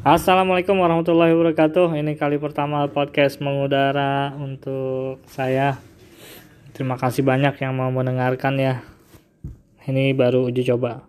Assalamualaikum warahmatullahi wabarakatuh. Ini kali pertama podcast mengudara untuk saya. Terima kasih banyak yang mau mendengarkan ya. Ini baru uji coba.